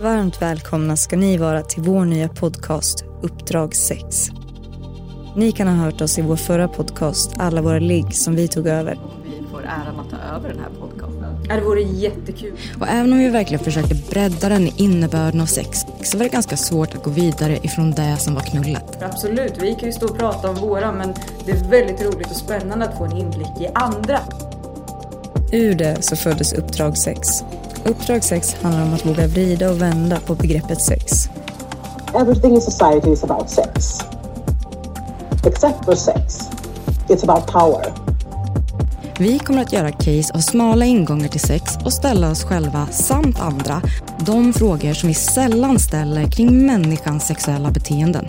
Varmt välkomna ska ni vara till vår nya podcast Uppdrag 6. Ni kan ha hört oss i vår förra podcast Alla våra ligg som vi tog över. Vi får äran att ta över den här podcasten. Det vore jättekul. Och även om vi verkligen försökte bredda den i innebörden av sex så var det ganska svårt att gå vidare ifrån det som var knullet. Absolut, vi kan ju stå och prata om våra men det är väldigt roligt och spännande att få en inblick i andra. Ur det så föddes Uppdrag 6. Uppdrag 6 handlar om att våga vrida och vända på begreppet sex. Everything in society is about sex. Except for sex. It's about power. Vi kommer att göra case av smala ingångar till sex och ställa oss själva samt andra de frågor som vi sällan ställer kring människans sexuella beteenden.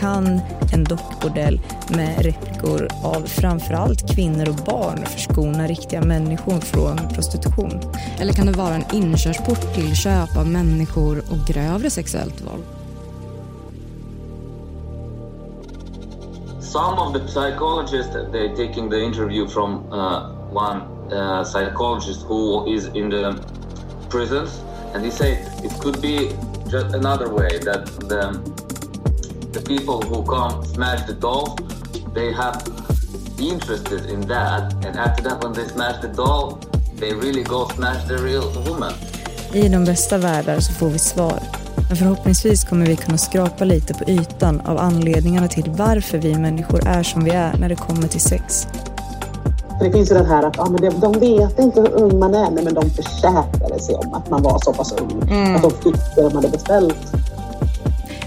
Kan en dockbordell med räckor av framförallt kvinnor och barn förskona riktiga människor från prostitution? Eller kan det vara en inkörsport till köp av människor och grövre sexuellt våld? some of the psychologists they're taking the interview from uh, one uh, psychologist who is in the prisons and he said it could be just another way that the the people who come smash the dolls they have interested in that and after that when they smash the doll they really go smash the real woman I de bästa världar så får vi svar. Men förhoppningsvis kommer vi kunna skrapa lite på ytan av anledningarna till varför vi människor är som vi är när det kommer till sex. Det finns ju den här att ah, men de, vet inte hur ung man är, men de försäkrade sig om att man var så pass ung. Att de fick det de hade beställt.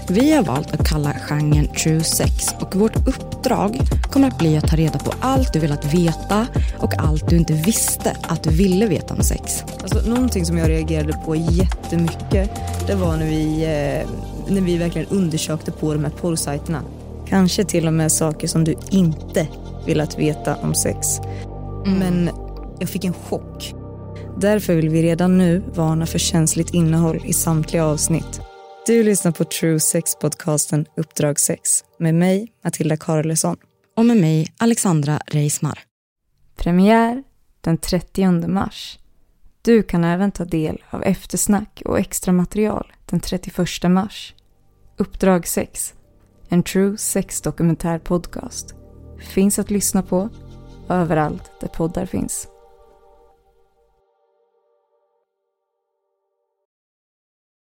Vi har valt att kalla genren true sex och vårt uppdrag kommer att bli att ta reda på allt du velat veta och allt du inte visste att du ville veta om sex. Alltså, någonting som jag reagerade på jättemycket det var när vi, eh, när vi verkligen undersökte på de här porrsajterna. Kanske till och med saker som du inte velat veta om sex. Men jag fick en chock. Därför vill vi redan nu varna för känsligt innehåll i samtliga avsnitt. Du lyssnar på True Sex-podcasten Uppdrag 6 med mig, Matilda Karlsson. Och med mig, Alexandra Reismar. Premiär den 30 mars. Du kan även ta del av eftersnack och extra material den 31 mars. Uppdrag 6. En true sex dokumentär podcast. Finns att lyssna på överallt där poddar finns.